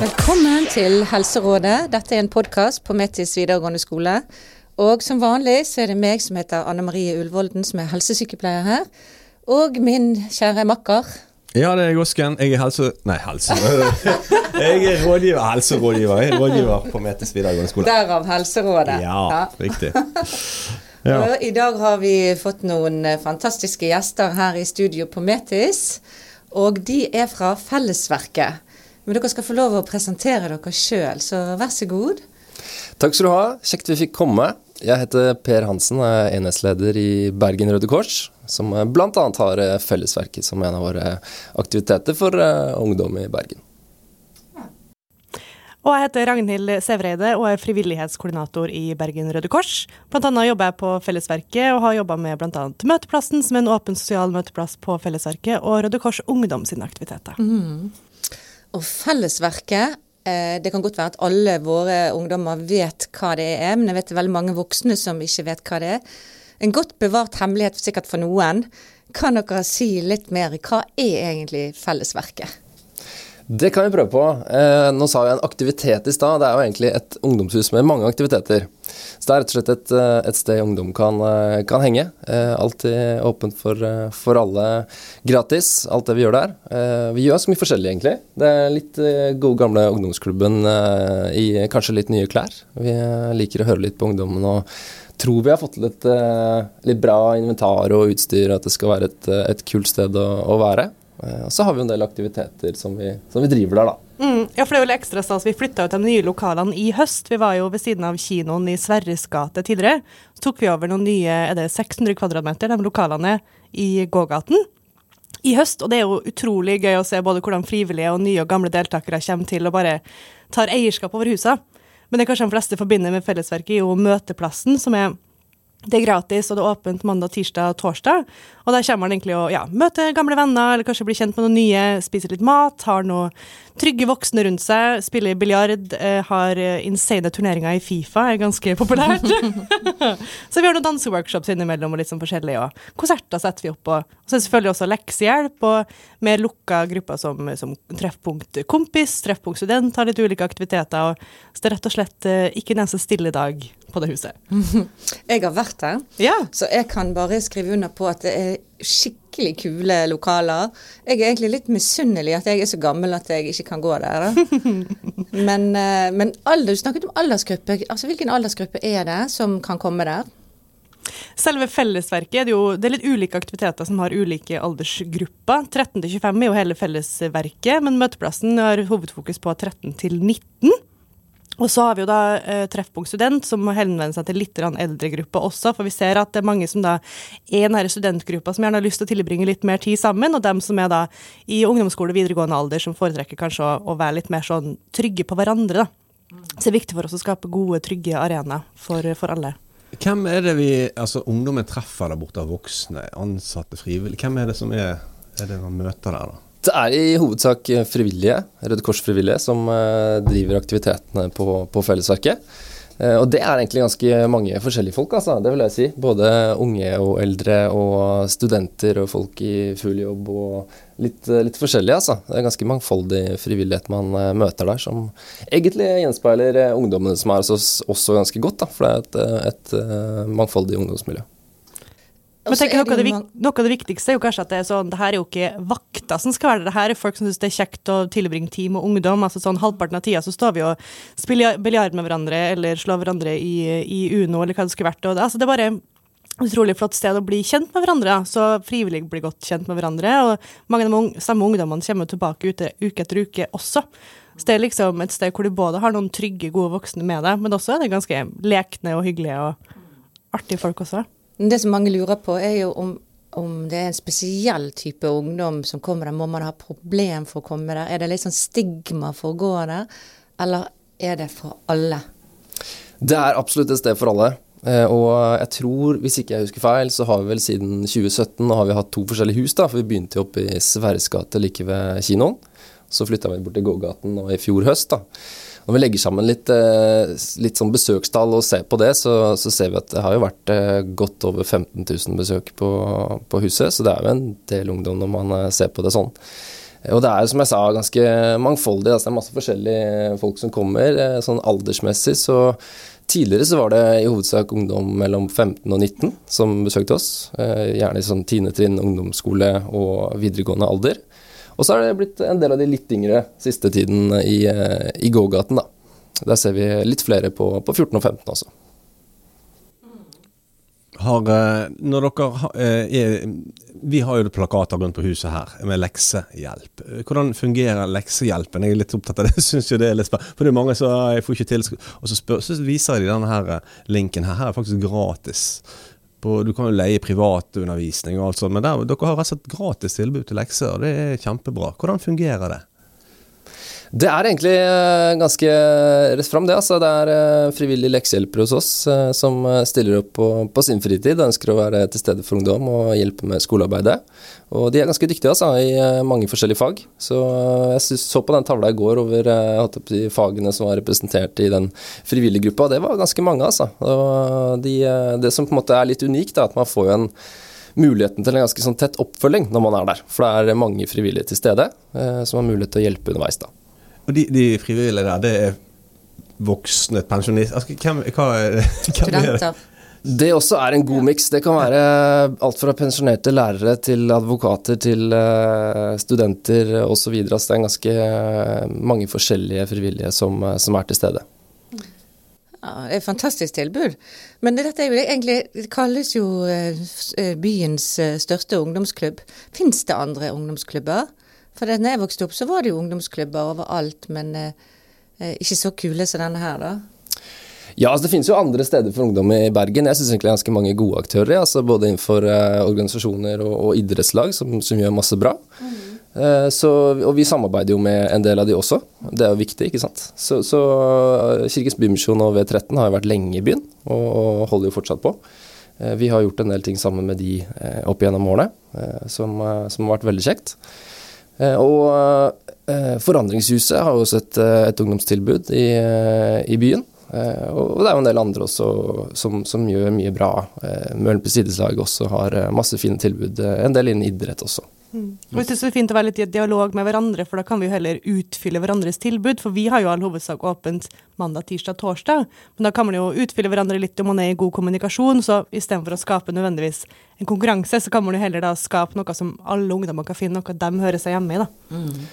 Velkommen til Helserådet. Dette er en podkast på Metis videregående skole. Og som vanlig så er det meg som heter Anne Marie Ulvolden, som er helsesykepleier her. Og min kjære makker. Ja, det er Gosken. Jeg er helse... Nei, helse... Jeg er rådgiver, helserådgiver. Jeg er rådgiver på Metis videregående skole. Derav Helserådet. Ja, ja. riktig. Ja. Og I dag har vi fått noen eh, fantastiske gjester her i studio på Metis. Og de er fra Fellesverket. Men dere skal få lov å presentere dere sjøl, så vær så god. Takk skal du ha. Kjekt vi fikk komme. Jeg heter Per Hansen, er enhetsleder i Bergen Røde Kors, som bl.a. har eh, Fellesverket som en av våre aktiviteter for ungdom i Bergen. Og jeg heter Ragnhild Sævreide og er frivillighetskoordinator i Bergen Røde Kors. Blant annet jobber jeg på Fellesverket og har jobba med bl.a. Møteplassen, som er en åpen sosial møteplass på Fellesverket, og Røde Kors Ungdom sine aktiviteter. Mm. Og Fellesverket eh, det kan godt være at alle våre ungdommer vet hva det er, men jeg vet det er veldig mange voksne som ikke vet hva det er. En godt bevart hemmelighet sikkert for noen. Kan dere si litt mer? Hva er egentlig Fellesverket? Det kan vi prøve på. Eh, nå sa vi en aktivitet i stad. Det er jo egentlig et ungdomshus med mange aktiviteter. Så det er rett og slett et, eh, et sted ungdom kan, eh, kan henge. Eh, alltid åpent for, eh, for, alle. Gratis, alt det vi gjør der. Eh, vi gjør så mye forskjellig, egentlig. Det er litt gode gamle ungdomsklubben i kanskje litt nye klær. Vi liker å høre litt på ungdommen og tror vi har fått litt, litt bra inventar og utstyr, at det skal være et, et kult sted å, å være. Eh, og så har vi en del aktiviteter som vi, som vi driver der, da. Mm, ja, for det er jo ekstra stas. Vi flytta ut de nye lokalene i høst. Vi var jo ved siden av kinoen i Sverres gate tidligere. Så tok vi over noen nye er det 600 kvadratmeter, de lokalene i gågaten i høst. Og det er jo utrolig gøy å se både hvordan frivillige og nye og gamle deltakere kommer til og bare tar eierskap over husa. Men det kanskje de fleste forbinder med Fellesverket, er jo møteplassen, som er det er gratis, og det er åpent mandag, tirsdag og torsdag. Og der kommer man egentlig å ja, møte gamle venner, eller kanskje bli kjent med noen nye, spise litt mat, har noen trygge voksne rundt seg, spiller biljard, eh, har eh, insane turneringer i Fifa, er ganske populært. så vi har noen danseworkshops innimellom og litt sånn forskjellig, og konserter setter vi opp på. Og så er det selvfølgelig også leksehjelp og mer lukka grupper som, som Treffpunkt kompis, Treffpunkt student, har litt ulike aktiviteter. Og, så det er rett og slett eh, ikke en eneste stille dag på det huset. Jeg har vært der, ja. så jeg kan bare skrive under på at det er skikkelig kule lokaler. Jeg er egentlig litt misunnelig at jeg er så gammel at jeg ikke kan gå der. men, eh, men alder, du snakket om aldersgruppe. Altså, hvilken aldersgruppe er det som kan komme der? Selve fellesverket er det jo det er litt ulike aktiviteter som har ulike aldersgrupper. 13 til 25 er jo hele fellesverket, men møteplassen har hovedfokus på 13 til 19. Og så har vi jo da eh, Treffpunkt student, som må henvende seg til litt eldre gruppe også. For vi ser at det er mange som da er i studentgruppa som gjerne har lyst til å tilbringe litt mer tid sammen, og dem som er da i ungdomsskole videregående alder, som foretrekker kanskje å, å være litt mer sånn trygge på hverandre. da. Så det er viktig for oss å skape gode, trygge arenaer for, for alle. Hvem er det vi, altså ungdommen treffer der borte av voksne, ansatte, frivillige? Hvem er det som er, er det man møter der, da? Det er i hovedsak frivillige, Røde Kors-frivillige, som eh, driver aktivitetene på, på Fellesverket. Eh, og det er egentlig ganske mange forskjellige folk, altså. Det vil jeg si. Både unge og eldre og studenter og folk i full jobb og litt, litt forskjellige, altså. Det er ganske mangfoldig frivillighet man eh, møter der, som egentlig gjenspeiler ungdommene som er hos oss også ganske godt, da. For det er et, et mangfoldig ungdomsmiljø. Men tenker, noe, av det, noe, av det, viktigste er jo kanskje at det er sånn, det her er jo ikke vakter som skal være det. Her er folk som syns det er kjekt å tilbringe tid med ungdom. altså sånn Halvparten av tida så står vi og spiller biljard med hverandre eller slår hverandre i, i, Uno eller hva det skulle vært. Og det, altså, det er bare utrolig flott sted å bli kjent med hverandre. Så frivillig blir godt kjent med hverandre. Og mange av de samme ungdommene kommer tilbake ute, uke etter uke også. Så det er liksom et sted hvor du både har noen trygge, gode voksne med deg, men også er det ganske lekne og hyggelige og artige folk også. Det som mange lurer på, er jo om, om det er en spesiell type ungdom som kommer der. Må man ha problem for å komme der? Er det litt sånn stigma for å gå der, eller er det for alle? Det er absolutt et sted for alle. Eh, og jeg tror, hvis ikke jeg husker feil, så har vi vel siden 2017 har vi hatt to forskjellige hus. da, For vi begynte oppe i Sverres gate like ved kinoen. Så flytta vi bort til gågaten nå i fjor høst. da. Når vi legger sammen litt, eh, litt sånn besøkstall og ser på det, så, så, ser vi at det har jo vært eh, godt over 15 000 besøk på, på, huset. Så det er jo en del ungdom når man eh, ser på det sånn. Og det er som jeg sa ganske mangfoldig. altså Det er masse forskjellige folk som kommer. Sånn aldersmessig så Tidligere så var det i hovedsak ungdom mellom 15 og 19 som besøkte oss. Gjerne i sånn tiendetrinn, ungdomsskole og videregående alder. Og så er det blitt en del av de litt yngre siste tiden i, eh, i gågaten, da. Der ser vi litt flere på, på 14 og 15 også. Har, eh, når dere eh, er, Vi har jo plakater rundt på huset her med leksehjelp. Hvordan fungerer leksehjelpen? Jeg er litt opptatt av det. Synes jo det er litt spennende. For det er mange som jeg får ikke til, og så, spør, så viser de denne her linken her. Her er faktisk gratis på, du kan jo leie privatundervisning og alt sånt, men der, dere har rett og slett gratis tilbud til lekser, det er kjempebra. Hvordan fungerer det? Det er egentlig eh, ganske rett fram, det. altså. Det er eh, frivillige leksehjelpere hos oss eh, som stiller opp på, på sin fritid og ønsker å være til stede for ungdom og hjelpe med skolearbeidet. Og de er ganske dyktige altså, i mange forskjellige fag. Så jeg så på den tavla i går over de fagene som var representert i den frivillige gruppa. Det var ganske mange, altså. Og de, det som på en måte er litt unikt, er at man får jo en muligheten til en ganske sånn tett oppfølging når man er der. For det er mange frivillige til stede som har mulighet til å hjelpe underveis. da. Og de, de frivillige der, det er voksne pensjonister altså, hvem, hva er det? Det også er en god miks. Det kan være alt fra pensjonerte lærere til advokater til uh, studenter osv. Så, så det er ganske uh, mange forskjellige frivillige som, uh, som, er til stede. Ja, det er et fantastisk tilbud. Men dette er jo egentlig, det kalles jo byens største ungdomsklubb. Fins det andre ungdomsklubber? For da jeg vokste opp, så var det jo ungdomsklubber overalt, men eh, eh, ikke så kule som denne her, da. Ja, altså Det finnes jo andre steder for ungdom i Bergen. Jeg syns egentlig det er ganske mange gode aktører. Altså både innenfor eh, organisasjoner og, og idrettslag som, som, gjør masse bra. Mm. Eh, så, og vi samarbeider jo med en del av de også. Det er jo viktig, ikke sant. Så, så eh, Kirkens Bymisjon og V13 har jo vært lenge i byen, og, og holder jo fortsatt på. Eh, vi har gjort en del ting sammen med de opp gjennom årene, som, som har vært veldig kjekt. Eh, og eh, Forandringshuset har også et, eh, et ungdomstilbud i, i, byen. Og det er jo en del andre også som, som gjør mye bra. Møhlenpes idrettslag også har masse fine tilbud. En del innen idrett også. Mm. Og jeg synes det er fint å være litt i dialog med hverandre, for da kan vi jo heller utfylle hverandres tilbud. For vi har jo all hovedsak åpent mandag, tirsdag, torsdag. Men da kan man jo utfylle hverandre litt om man er i god kommunikasjon. Så istedenfor å skape nødvendigvis en konkurranse, så kan man jo heller da skape noe som alle ungdommer kan finne noe de hører seg hjemme i. da. Mm.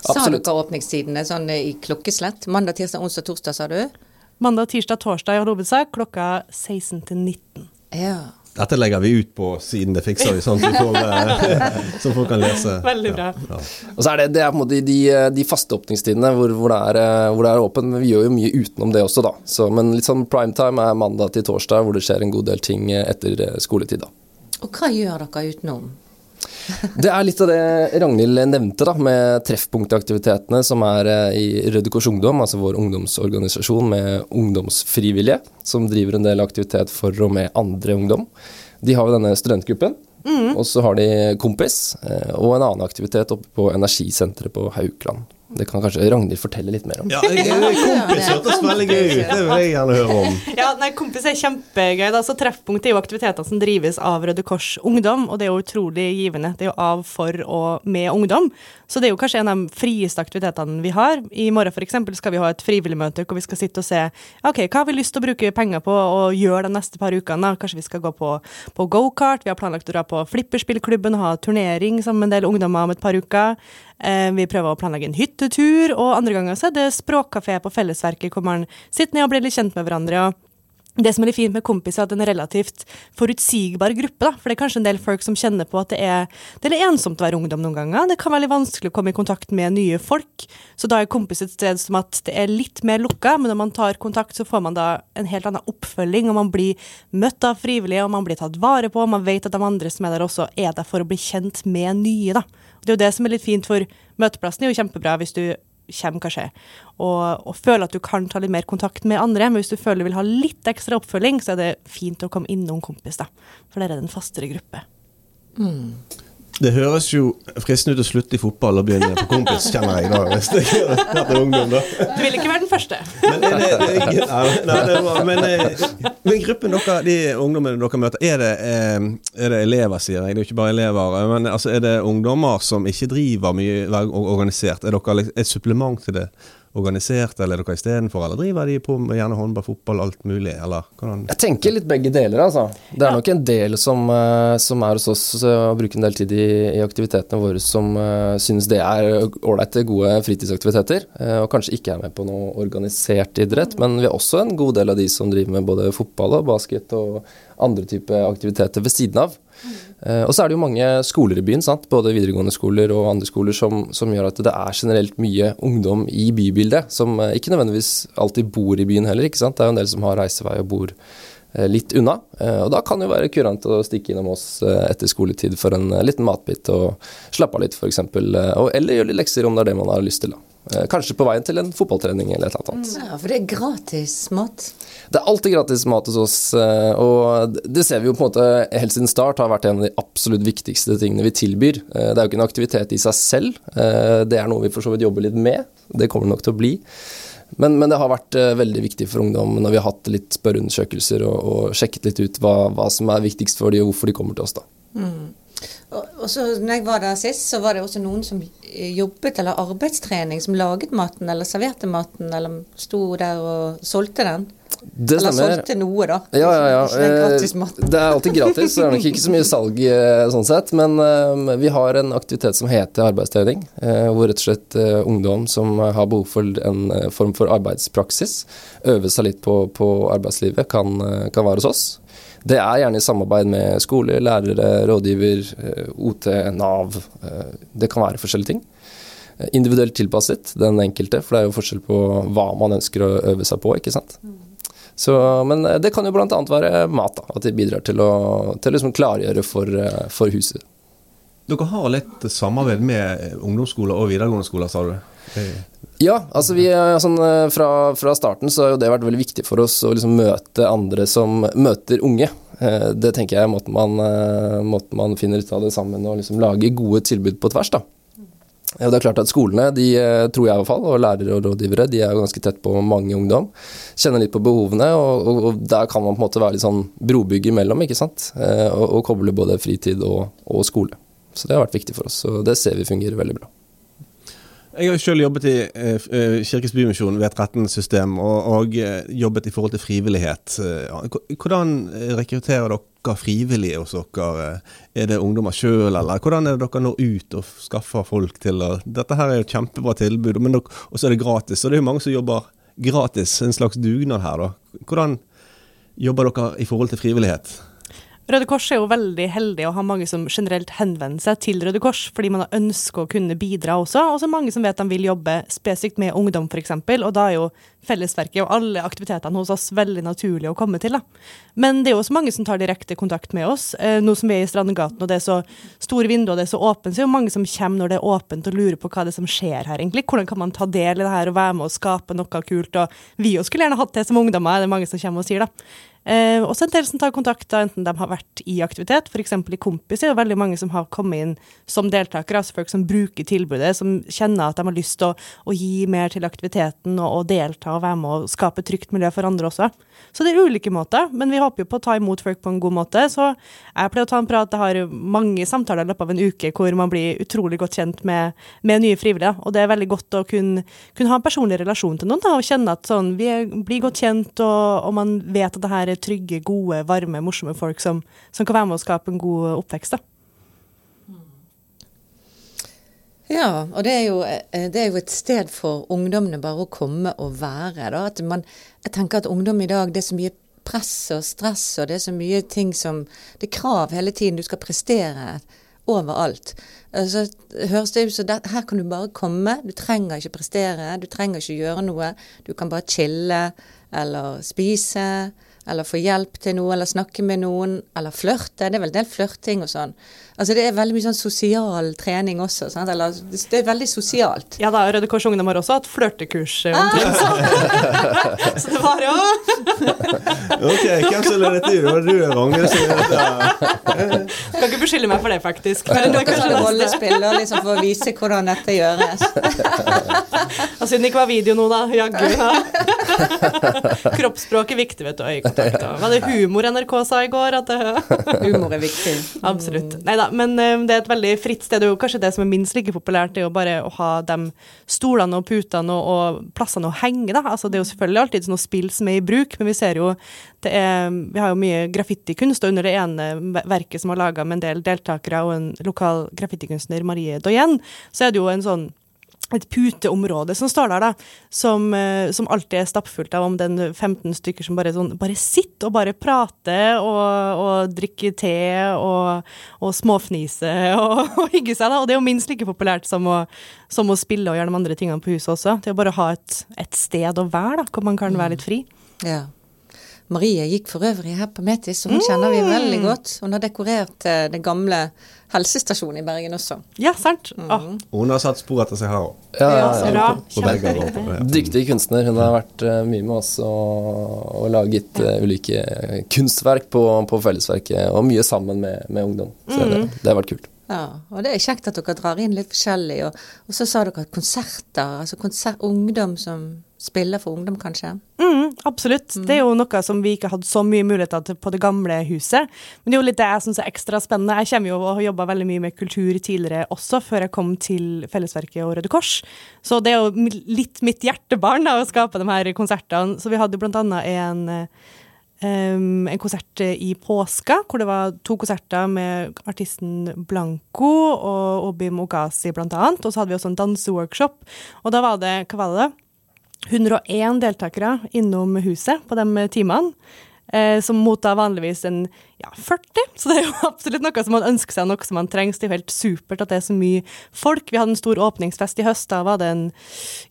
Sa dere åpningstidene sånn i klokkeslett? Mandag, tirsdag, onsdag, torsdag, sa du? Mandag, tirsdag, torsdag i hovedsak klokka 16 til 19. Ja. Dette legger vi ut på siden det fikser vi, sånn som folk kan lese. Veldig bra. Ja, ja. Og så er det, det er på en måte de, de faste åpningstidene hvor, hvor, det er, hvor det er åpent, men vi gjør jo mye utenom det også, da. Så, men litt sånn primetime er mandag til torsdag, hvor det skjer en god del ting etter skoletid, da. Og hva gjør dere utenom? Det er litt av det Ragnhild nevnte, da, med treffpunktaktivitetene som er eh, i Røde Kors Ungdom, altså vår ungdomsorganisasjon med ungdomsfrivillige, som driver en del aktivitet for og med andre ungdom. De har jo denne studentgruppen. Mm. Og så har de Kompis eh, og en annen aktivitet oppe på energisenteret på Haukeland. Det kan kanskje Ragnhild fortelle litt mer om. Ja, Kompis hørtes veldig gøy ut, det vil jeg gjerne høre om. Ja, nei, Kompis er kjempegøy. Da. Så Treffpunkt er jo aktiviteter som drives av Røde Kors Ungdom, og det er jo utrolig givende. Det er jo av, for og med ungdom. Så det er jo kanskje en av de frieste aktivitetene vi har. I morgen f.eks. skal vi ha et frivilligmøte hvor vi skal sitte og se ok, hva har vi lyst til å bruke penger på og gjøre de neste par ukene. Kanskje vi skal gå på, på gokart, vi har planlagt å dra på flipperspillklubben og ha turnering sammen med en del ungdommer om et par uker. Eh, vi prøver å planlegge en hyttetur, og andre ganger så er det språkkafé på Fellesverket hvor man sitter ned og blir litt kjent med hverandre. og det som er litt fint med kompiser, er at det er en relativt forutsigbar gruppe. da, For det er kanskje en del folk som kjenner på at det er, det er ensomt å være ungdom noen ganger. Det kan være litt vanskelig å komme i kontakt med nye folk. Så da er kompis et sted som at det er litt mer lukka, men når man tar kontakt, så får man da en helt annen oppfølging, og man blir møtt av frivillige, og man blir tatt vare på, og man vet at de andre som er der også, er der for å bli kjent med nye. da. Det er jo det som er litt fint, for møteplassen er jo kjempebra hvis du kommer kanskje og, og føler at du kan ta litt mer kontakt med andre. Men hvis du føler du vil ha litt ekstra oppfølging, så er det fint å komme innom kompis, da. For der er det en fastere gruppe. Mm. Det høres jo fristende ut å slutte i fotball og begynne på kompis, kjenner jeg da. Hvis det er ungdom, da. Du vil ikke være den første. Men, er det, er- nei, nei, det er men, eh, men gruppen dere, de ungdommene dere møter, er det, eh, er det elever, sier jeg? Det er jo ikke bare elever. Men altså, er det ungdommer som ikke driver mye organisert? Er dere et supplement til det organiserte, eller er dere istedenfor? Eller driver de på med gjerne håndball, fotball, alt mulig? Eller hvordan? Jeg tenker litt begge deler, altså. Det er nok en del som, eh, som er hos oss eh, og bruker en del tid i, i aktivitetene våre som uh, synes det er ålreite, gode fritidsaktiviteter, uh, og kanskje ikke er med på noe organisert idrett. Men vi er også en god del av de som driver med både fotball og basket og andre typer aktiviteter ved siden av. Eh, og så er det jo mange skoler i byen, sant? både videregående skoler og andre skoler, som, som gjør at det er generelt mye ungdom i bybildet, som eh, ikke nødvendigvis alltid bor i byen heller. ikke sant? Det er jo en del som har reisevei og bor eh, litt unna. Og da kan det jo være kurant å stikke innom oss etter skoletid for en liten matbit og slappe av litt, f.eks. Eller gjøre litt lekser om det er det man har lyst til. da. Eh, Kanskje på veien til en fotballtrening eller et eller annet. Ja, for det er gratis mat. Det er alltid gratis mat hos oss, eh, og det ser vi jo på en måte helt siden start har vært en av de absolutt viktigste tingene vi tilbyr. Eh, Det er jo ikke en aktivitet i seg selv, det er noe vi for så vidt jobber litt med. Det kommer det nok til å bli. Men, men det har vært veldig viktig for ungdom når vi har hatt litt spørreundersøkelser og, og sjekket litt ut hva, hva som er viktigst for dem og hvorfor de kommer til oss. da. Og, og så når jeg var der sist, så var det også noen som eh, jobbet eller arbeidstrening, som laget maten eller serverte maten, eller sto der og solgte den. Det eller solgte noe, da. Ja, ja, ja. Eh. Det er alltid gratis, så det er nok ikke så mye salg eh, sånn sett. Men vi har en aktivitet som heter arbeidstrening, hvor rett og slett ungdom som har behov for en form for arbeidspraksis, øve seg litt på, på arbeidslivet, kan, kan være hos oss. Det er gjerne i samarbeid med skole, lærere, rådgiver, eh, OT, Nav. eh, Det kan være forskjellige ting. Eh, Individuelt tilpasset den enkelte, for det er jo forskjell på hva man ønsker å øve seg på, ikke sant. Så, men det kan jo bl.a. være mat, da, at de bidrar til å, til å liksom klargjøre for, for huset. Dere har litt samarbeid med ungdomsskoler og videregående skoler, sa du? Eh, Ja, altså vi, er sånn, eh, fra, fra starten så har jo det vært veldig viktig for oss å liksom møte andre som møter unge. Eh, Det tenker jeg er måten man, eh, måten man finner ut av det sammen og liksom lage gode tilbud på tvers. da. Ja, Det er klart at Skolene, de eh, tror jeg i hvert fall, og lærere og rådgivere, de er jo ganske tett på mange ungdom. Kjenner litt på behovene, og, og, og der kan man på en måte være litt sånn brobygg imellom, ikke sant. Eh, Og, og koble både fritid og skole. Så det har vært viktig for oss, og det ser vi fungerer veldig bra. Jeg har selv jobbet i eh, eh, Kirkens Bymisjon, V13-system, og, og eh, jobbet i forhold til frivillighet. Hvordan rekrutterer dere frivillige hos dere? Er det ungdommer sjøl, eller hvordan er det dere når ut og skaffer folk til Dette her er jo et kjempebra tilbud, og så er det gratis. Og det er jo mange som jobber gratis, en slags dugnad her, da. Hvordan jobber dere i forhold til frivillighet? Røde Kors er jo veldig heldig å ha mange som generelt henvender seg til Røde Kors, fordi man ønsker å kunne bidra også. Og så er mange som vet de vil jobbe spesifikt med ungdom, f.eks. Og da er jo Fellesverket og alle aktivitetene hos oss veldig naturlig å komme til. da. Men det er jo også mange som tar direkte kontakt med oss. Eh, nå som vi er i Strandgaten og det er så store vinduer og det er så åpent, så er det jo mange som kommer når det er åpent og lurer på hva det er som skjer her, egentlig. Hvordan kan man ta del i det her og være med og skape noe kult? Og vi skulle gjerne hatt det som ungdommer, er det mange som kommer og sier, da. Eh, også en del som tar kontakt, da, enten de har vært i aktivitet, f.eks. i Kompis, er det veldig mange som har kommet inn som deltakere, altså folk som bruker tilbudet, som kjenner at de har lyst til å, å gi mer til aktiviteten og, og delta og være med og skape trygt miljø for andre også. Så det er ulike måter, men vi håper jo på å ta imot folk på en god måte. Så jeg pleier å ta en prat, jeg har mange samtaler i løpet av en uke hvor man blir utrolig godt kjent med, med nye frivillige, og det er veldig godt å kunne, kunne ha en personlig relasjon til noen, da, og kjenne at sånn, vi er, blir godt kjent, og, og man vet at det her er trygge, gode, varme, morsomme folk som, som kan være med å skape en god oppvekst. da. Ja, og det er, jo, eh, det er jo et sted for ungdommene bare å komme og være. Man, jeg tenker at ungdom i dag, det er så mye press og stress, og det er så mye ting som Det er krav hele tiden. Du skal prestere overalt. Så høres det ut som her kan du bare komme. Du trenger ikke prestere. Du trenger ikke gjøre noe. Du kan bare chille eller spise eller få hjelp til noe, eller snakke med noen, eller flørte. Det er vel en del flørting og sånn. Altså det er veldig mye sånn sosial trening også. Sant? Eller det er veldig sosialt. Ja da, Røde Kors Ungdom har også hatt flørtekurs. Ah. Så det var jo Ok, hvem som ledet dette? Det var du, Ragnhild, som. Skal ikke beskylde meg for det, faktisk. Men det er kanskje neste. rollespill og liksom for å vise hvordan dette gjøres. Og siden det ikke var video nå, da. Jaggu. Ja. Kroppsspråk er viktig, vet du. Øyekontakt. Var det humor NRK sa i går? At det, Humor er viktig. absolutt. Nei da, men eh, det er et veldig fritt sted. Det er jo kanskje det som er minst like populært, det er jo bare å ha de stolene og putene og, og plassene å henge, da. Altså, det er jo selvfølgelig alltid noe spill som er i bruk, men vi ser jo er, Vi har jo mye graffitikunst, og under det ene verket som er laga med en del deltakere og en lokal graffitikunstner, Marie Doyen, så er det jo en sånn et puteområde som står der, da, som, eh, som alltid er stappfullt av om den 15 stykker som bare, sånn, bare sitter og bare prater og, og drikker te og, og småfniser og, og hygger seg. da, Og det er jo minst like populært som å, som å spille og gjøre de andre tingene på huset også. Det er bare å ha et, et sted å være, da, hvor man kan være litt fri. Ja. Marie gikk for øvrig her på Metis, og hun kjenner vi veldig godt. Hun har dekorert eh, den gamle helsestasjonen i Bergen også. Ja, sant? Åh, Hun har satt spor etter seg her òg. Ja, ja, ja, ja. på Dyktig kunstner. Hun har vært uh, mye med oss og, og laget uh, ulike kunstverk på, på fellesverket, og mye sammen med, med ungdom. Så det, det har vært kult. Ja, og det er kjekt at dere drar inn litt forskjellig. Og, og så sa dere at konserter, altså konsert, ungdom som spiller for ungdom, kanskje. Mm, absolutt. Det er jo noe som vi ikke hadde så mye muligheter til på det gamle huset. Men det er jo litt det jeg syns er ekstra spennende. Jeg kommer jo og har jobba veldig mye med kultur tidligere også, før jeg kom til Fellesverket og Røde Kors. Så det er jo litt mitt hjertebarn da, å skape de her konsertene. Så vi hadde jo blant annet en eh, Um, en konsert i påska, hvor det var to konserter med artisten Blanco og Obim Ogasi blant annet. Og så hadde vi også en danseworkshop. Og da var det, hva var det 101 deltakere innom huset på de timene. Eh, som mottar vanligvis en ja, 40, så det er jo absolutt noe som man ønsker seg, noe som man trenger. Det er jo helt supert at det er så mye folk. Vi hadde en stor åpningsfest i høst. Da var det en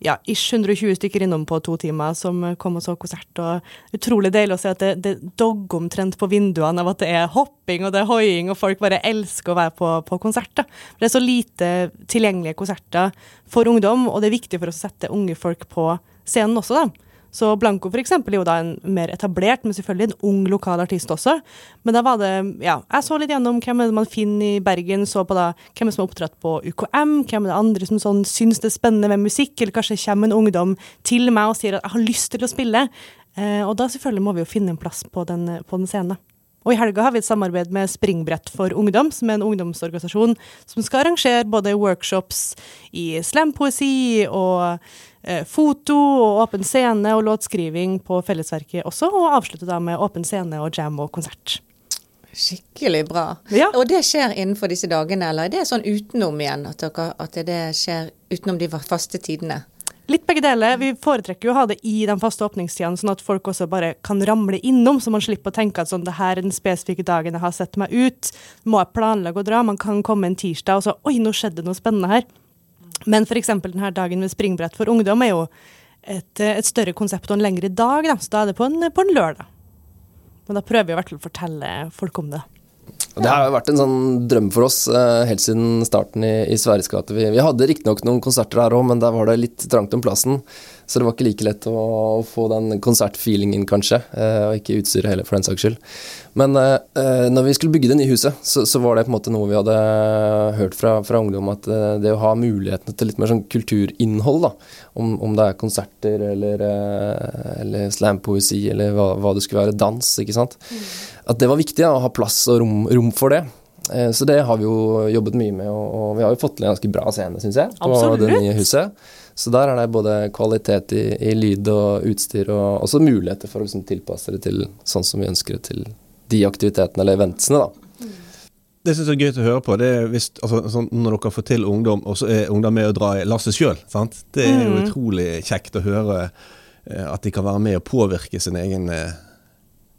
ja, ish 120 stykker innom på to timer som kom og så konsert. og Utrolig deilig å se at det, det dogger omtrent på vinduene av at det er hopping og det er hoiing, og folk bare elsker å være på, på konsert. da. Det er så lite tilgjengelige konserter for ungdom, og det er viktig for oss å sette unge folk på scenen også, da. Så Blanco for eksempel, er jo da en mer etablert, men selvfølgelig en ung lokal artist også. Men da var det Ja, jeg så litt gjennom hvem er det man finner i Bergen, så på da hvem er som har oppdratt på UKM, hvem er det andre som sånn syns det er spennende med musikk, eller kanskje kommer en ungdom til meg og sier at jeg har lyst til å spille. Eh, og da selvfølgelig må vi jo finne en plass på den, på den scenen. Og i helga har vi et samarbeid med Springbrett for ungdom, som er en ungdomsorganisasjon som skal arrangere både workshops i slampoesi og eh, foto og åpen scene og låtskriving på Fellesverket også, og avslutte da med åpen scene og jam og konsert. Skikkelig bra. Ja. Og det skjer innenfor disse dagene, eller er det sånn utenom igjen? At, dere, at det skjer utenom de faste tidene? Litt begge deler. Vi foretrekker jo å ha det i de faste åpningstidene, sånn at folk også bare kan ramle innom, så man slipper å tenke at sånn, det her er den spesifikke dagen jeg har sett meg ut. Må jeg planlegge å dra? Man kan komme en tirsdag og så Oi, nå skjedde noe spennende her. Men f.eks. denne dagen med springbrett for ungdom er jo et, et større konsept og en lengre dag, da. så da er det på en, på en lørdag. Men da prøver vi i hvert fall å fortelle folk om det. Og det har jo vært en sånn drøm for oss eh, helt siden starten i, i Sveriges gate. Vi, vi hadde riktignok noen konserter her òg, men der var det litt trangt om plassen. Så det var ikke like lett å, å få den konsertfeelingen, kanskje. Eh, og ikke utstyret heller, for den saks skyld. Men eh, eh, når vi skulle bygge det nye huset, så, så var det på en måte noe vi hadde hørt fra, fra ungdom, at eh, det å ha mulighetene til litt mer sånn kulturinnhold, da, om, om det er konserter eller, eh, eller slampoesi eller hva, hva det skulle være, dans, ikke sant. At det var viktig da, å ha plass og rom, rom for det. Så det har vi jo jobbet mye med, og vi har jo fått til en ganske bra scene, syns jeg, på Absolutt. det nye huset. Så der er det både kvalitet i, i lyd og utstyr, og også muligheter for å liksom tilpasse det til sånn som vi ønsker det til de aktivitetene eller eventsene, da. Det syns jeg er gøy å høre på. Det er hvis, altså, sånn, når dere får til ungdom, og så er ungdom med å dra i lasset sjøl. Det er jo utrolig kjekt å høre eh, at de kan være med å påvirke sin egen eh,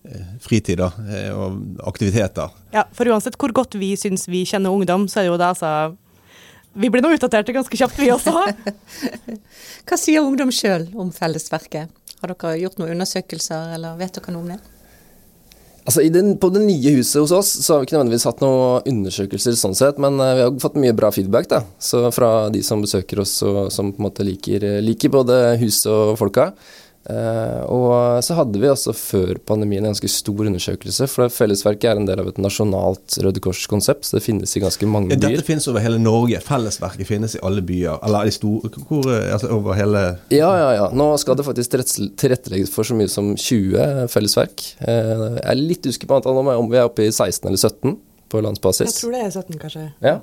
eh, fritid da, og aktiviteter. Ja, for uansett hvor godt vi syns vi kjenner ungdom, så er det jo det altså Vi blir nå utdaterte ganske kjapt, vi også. Hva sier ungdom sjøl om Fellesverket? Har dere gjort noen undersøkelser, eller vet dere noe om det? Altså den, På det nye huset hos oss så har vi ikke nødvendigvis hatt noen undersøkelser, sånn sett, men uh, vi har fått mye bra feedback da, så fra de som besøker oss og som på en måte liker, liker både huset og folka. Uh, og så hadde vi også før pandemien en ganske stor undersøkelse, for Fellesverket er en del av et nasjonalt Røde Kors-konsept, så det finnes i ganske mange byer. Dette finnes over hele Norge. Fellesverket finnes i alle byer, eller i store, hvor, altså over hele Ja, ja, ja. Nå skal det faktisk tilrettelegges for så mye som 20 fellesverk. Uh, jeg er litt usikker på antall, om vi er oppe i 16 eller 17 på landsbasis. Jeg tror det er 17, kanskje. Ja.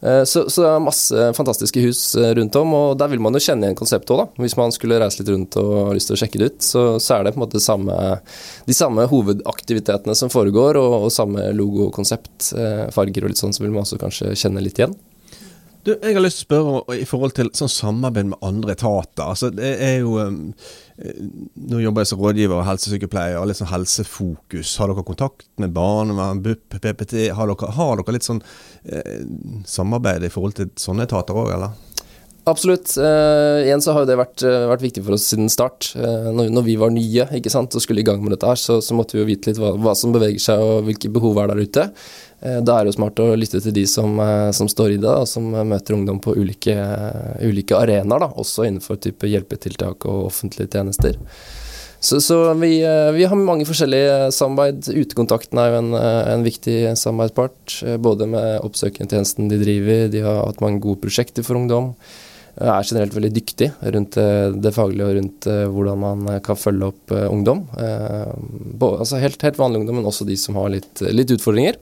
Eh, så, så, det er masse fantastiske hus eh, rundt om, og der vil man jo kjenne igjen konseptet òg, da. Hvis man skulle reise litt rundt og har lyst til å sjekke det ut, så, så er det på en måte samme, de samme hovedaktivitetene som foregår, og, og samme logo og konsept, eh, farger og litt sånn, så vil man også kanskje kjenne litt igjen. Du, jeg har lyst til å spørre i forhold til sånn samarbeid med andre etater. Altså, det er jo Nå jobber jeg som rådgiver og helsesykepleier og litt sånn helsefokus. Har dere kontakt med barnevern, BUP, PPT? Har dere, har dere litt sånn eh, samarbeid i forhold til sånne etater òg, eller? Absolutt. Uh, igjen så har jo det vært, uh, vært, viktig for oss siden start. Uh, når, når, vi var nye ikke sant, og skulle i gang med dette, her, så, så måtte vi jo vite litt hva, hva, som beveger seg og hvilke behov er der ute. da er det jo smart å lytte til de som, som står i det, og som møter ungdom på ulike, ulike arenaer, da, også innenfor type hjelpetiltak og offentlige tjenester. Så, så vi, vi, har mange forskjellige samarbeid. Utekontakten er jo en, en viktig samarbeidspart. Både med oppsøkende tjenesten de driver, de har hatt mange gode prosjekter for ungdom er generelt veldig dyktig rundt eh, det faglige og rundt eh, hvordan man eh, kan følge opp ungdom. Altså helt, helt vanlig ungdom, men også de som har litt, litt utfordringer.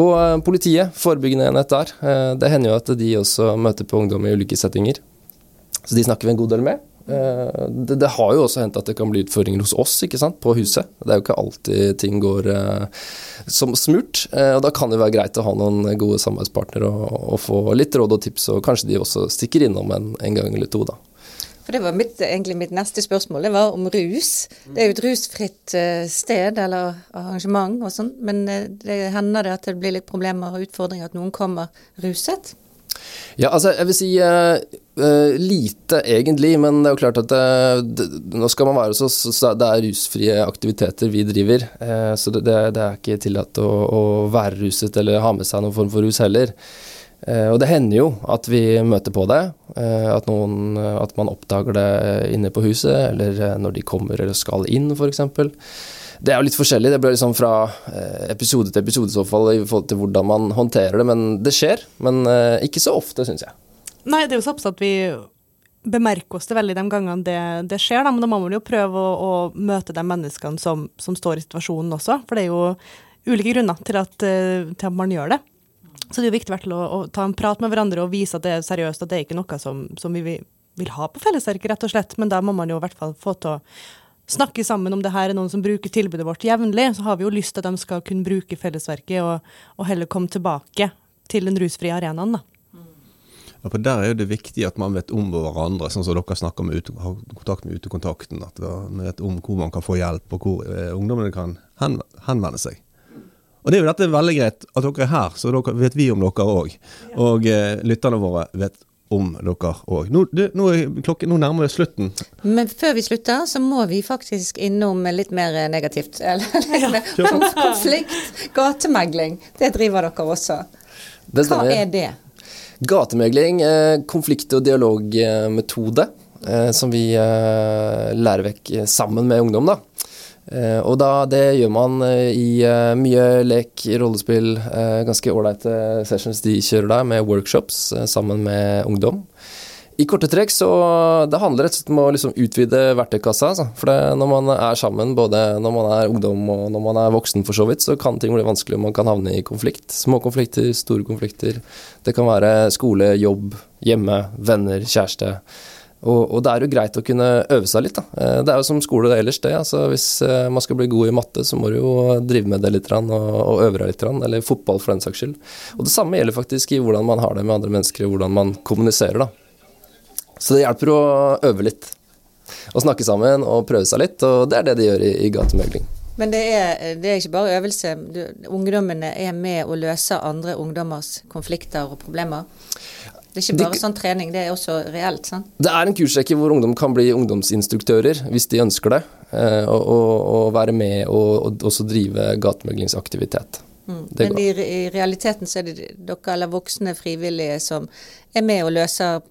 Og politiet, forebyggende enhet der. Det hender jo at de også møter på ungdom i ulike settinger. Så de snakker vi en god del med. Eh, det, det, har jo også hendt at det kan bli utfordringer hos oss ikke sant, på huset. Det er jo ikke alltid ting går eh, som smurt. Eh, og Da kan det være greit å ha noen gode samarbeidspartnere og, og, få litt råd og tips, og kanskje de også stikker innom en, en gang eller to. da. For Det var mitt, egentlig mitt neste spørsmål. Det var om rus. Det er jo et rusfritt sted eller arrangement og sånn, men det hender det at det blir litt problemer og utfordringer at noen kommer ruset? Ja, altså jeg vil si uh, uh, lite egentlig, men det er jo klart at det, det, nå skal man være så, så, det er rusfrie aktiviteter vi driver. Uh, så det, det, er ikke tillatt å, å, være ruset eller ha med seg noen form for rus heller. og det hender jo at vi møter på det, at, noen, at man oppdager det inne på huset, eller når de kommer eller skal inn f.eks. Det er jo litt forskjellig. Det blir liksom fra eh, episode til episode i så fall i forhold til hvordan man håndterer det. Men det skjer. Men eh, ikke så ofte, syns jeg. Nei, det er jo så ofte at vi bemerker oss det veldig de gangene det, det skjer. Da. Men da må man jo prøve å, å møte de menneskene som, som, står i situasjonen også. For det er jo ulike grunner til at, eh, til at man gjør det. Så det er jo viktig å, å, ta en prat med hverandre og vise at det er seriøst, at det er ikke noe som, som vi vil, ha på fellesverket, rett og slett. Men da må man jo i hvert fall få til å snakke sammen om det her er noen som bruker tilbudet vårt jevnlig, så har vi jo lyst til at de skal kunne bruke fellesverket og, og heller komme tilbake til den rusfrie arenaen. da. Ja, for Der er jo det viktig at man vet om hverandre, sånn som dere snakker med ute, har kontakt med utekontakten. At man vet om hvor man kan få hjelp, og hvor eh, ungdommene kan henvende seg. Og Det er jo dette veldig greit at dere er her, så dere vet vi om dere òg. Og eh, lytterne våre vet om dere òg. Nå, nå, nå, nærmer vi slutten. Men før vi slutter, så må vi faktisk innom litt mer negativt. Eller ja. konflikt, gatemegling. Det driver dere også. Hva er det? Gatemegling, eh, konflikt- og dialogmetode, eh, som vi eh, lærer vekk sammen med ungdom. da. Eh, og da, det gjør man eh, i eh, mye lek, rollespill, ganske ålreite sessions de kjører der, med workshops sammen med ungdom. I korte trekk så det handler rett og slett om å liksom utvide verktøykassa. Altså. For det, når man er sammen, både når man er ungdom og når man er voksen for så vidt, så kan ting bli vanskelig, og man kan havne i konflikt. Små konflikter, store konflikter. Det kan være skole, jobb, hjemme, venner, kjæreste. Og, og, det er jo greit å kunne øve seg litt. Da. Eh, det er jo som skole ellers, det. Altså, hvis eh, man skal bli god i matte, så må du jo drive med det litt og, og øve deg litt. Eller fotball, for den saks skyld. Og det samme gjelder faktisk i hvordan man har det med andre mennesker, og hvordan man kommuniserer. Da. Så det hjelper å øve litt. Å snakke sammen og prøve seg litt, og det er det de gjør i, i gatemegling. Men det er, det er, ikke bare øvelse. Du, ungdommene er med å løse andre ungdommers konflikter og problemer? Det er ikke bare sånn trening, det er også reelt. sant? Det er en kursrekke hvor ungdom kan bli ungdomsinstruktører hvis de ønsker det, eh, og, og, og være med og, og også drive gatemeglingsaktivitet. Mm. Det Men i, i realiteten så er det dere eller voksne frivillige som er med og løser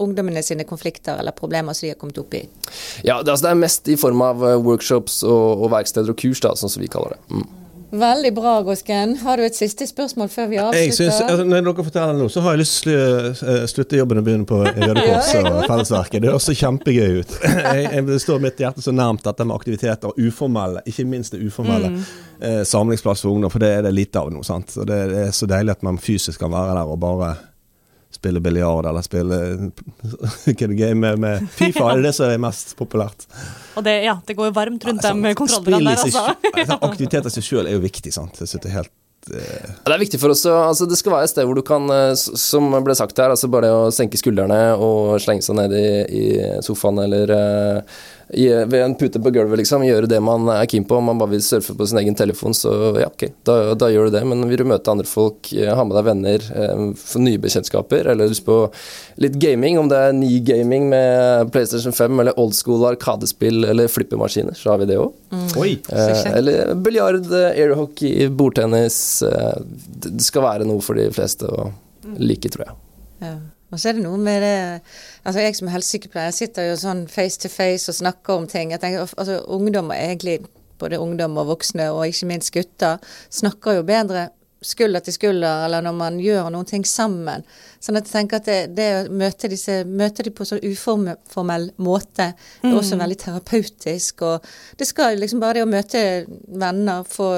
ungdommene sine konflikter eller problemer som de har kommet opp i. Ja, det, altså, det er mest i form av eh, workshops og, og verksteder og kurs, da, sånn som vi kaller det. Mm. Veldig bra, Gåsken. Har du et siste spørsmål før vi Jeg synes, avslutter? altså, når dere forteller nå, så har jeg lyst til å eh, slutte jobben og begynne på Røde Kors og. Fellesverket. Det høres så kjempegøy ut. Jeg, jeg, det står mitt hjerte så nærmt dette med aktiviteter, uformelle, ikke minst det uformelle. Eh, samlingsplass for ungdom, for det er det lite av nå. sant? Og det, det er så deilig at man fysisk kan være der og bare spille biljard eller spille er game med, med Fifa. Er det som er mest populært? Og det, ja, det går jo varmt rundt Altså, de kontrollene der, altså. altså, Aktivitet i seg sjøl er jo viktig, sant. Jeg synes det er helt eh, Ja, Det er viktig for oss altså Det skal være et sted hvor du kan, eh, som ble sagt her, altså bare å senke skuldrene og slenge seg ned i, i sofaen eller i, ved en pute på gulvet, liksom. Gjøre det man er keen på. Om man bare vil surfe på sin egen telefon, så ja, ok, da, da gjør du det. Men vil du møte andre folk, eh, ha med deg venner, eh, få nye bekjentskaper, eller lyst på litt gaming, om det er ny gaming med PlayStation 5 eller old school arkadespill eller flippemaskiner, så har vi det òg. Mm. Eh, eller biljard, eh, airhockey, bordtennis. Det det skal være noe for de fleste å like, tror jeg. Ja. Og så er det noe med det Altså Jeg som er helsesykepleier sitter jo sånn face to face og snakker om ting. Jeg tenker, altså Ungdom, og egentlig både ungdom og voksne, og ikke minst gutter, snakker jo bedre skulder til skulder, eller når man gjør noen ting sammen. Sånn at jeg tenker at det, det å møte, disse, møte de på sånn uformell måte er også veldig terapeutisk. Og det skal liksom bare det å møte venner, få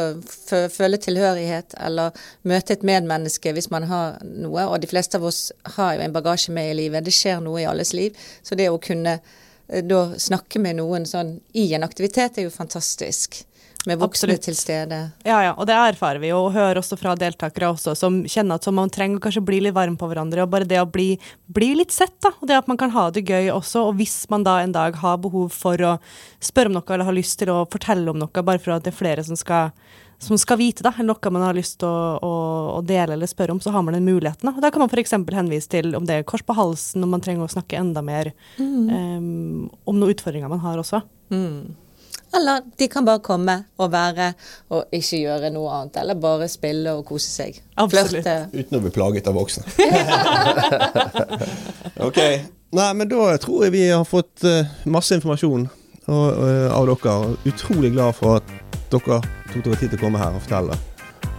føle tilhørighet, eller møte et medmenneske hvis man har noe. Og de fleste av oss har jo en bagasje med i livet. Det skjer noe i alles liv. Så det å kunne eh, da snakke med noen sånn i en aktivitet er jo fantastisk. Med voksne til stede. Ja, ja, og det erfarer vi jo, og hører også fra deltakere også, som kjenner at man trenger å kanskje bli litt varm på hverandre, og bare det å bli, bli litt sett, da, og det at man kan ha det gøy også, og hvis man da en dag har behov for å spørre om noe, eller har lyst til å fortelle om noe, bare for at det er flere som skal, som skal vite, da, eller noe man har lyst til å, å, å dele eller spørre om, så har man den muligheten, da. Og da kan man eksempel henvise til om det er kors på halsen, om man trenger å snakke enda mer em, om noen utfordringer man har også. Eller de kan bare komme og være og ikke gjøre noe annet. Eller bare spille og kose seg. Absolutt. Flørte. Uten å bli plaget av voksne. ok. Nei, men da tror jeg vi har fått eh, masse informasjon eh, av dere. Utrolig glad for at dere tok dere tid til å komme her og fortelle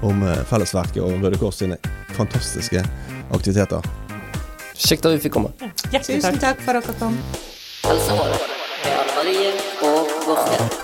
om eh, Fellesverket og Røde Kors sine fantastiske aktiviteter. Kjekt at vi fikk komme. Ja. Tusen takk for at dere kom. Altså, Anne Marie og Gårdstein.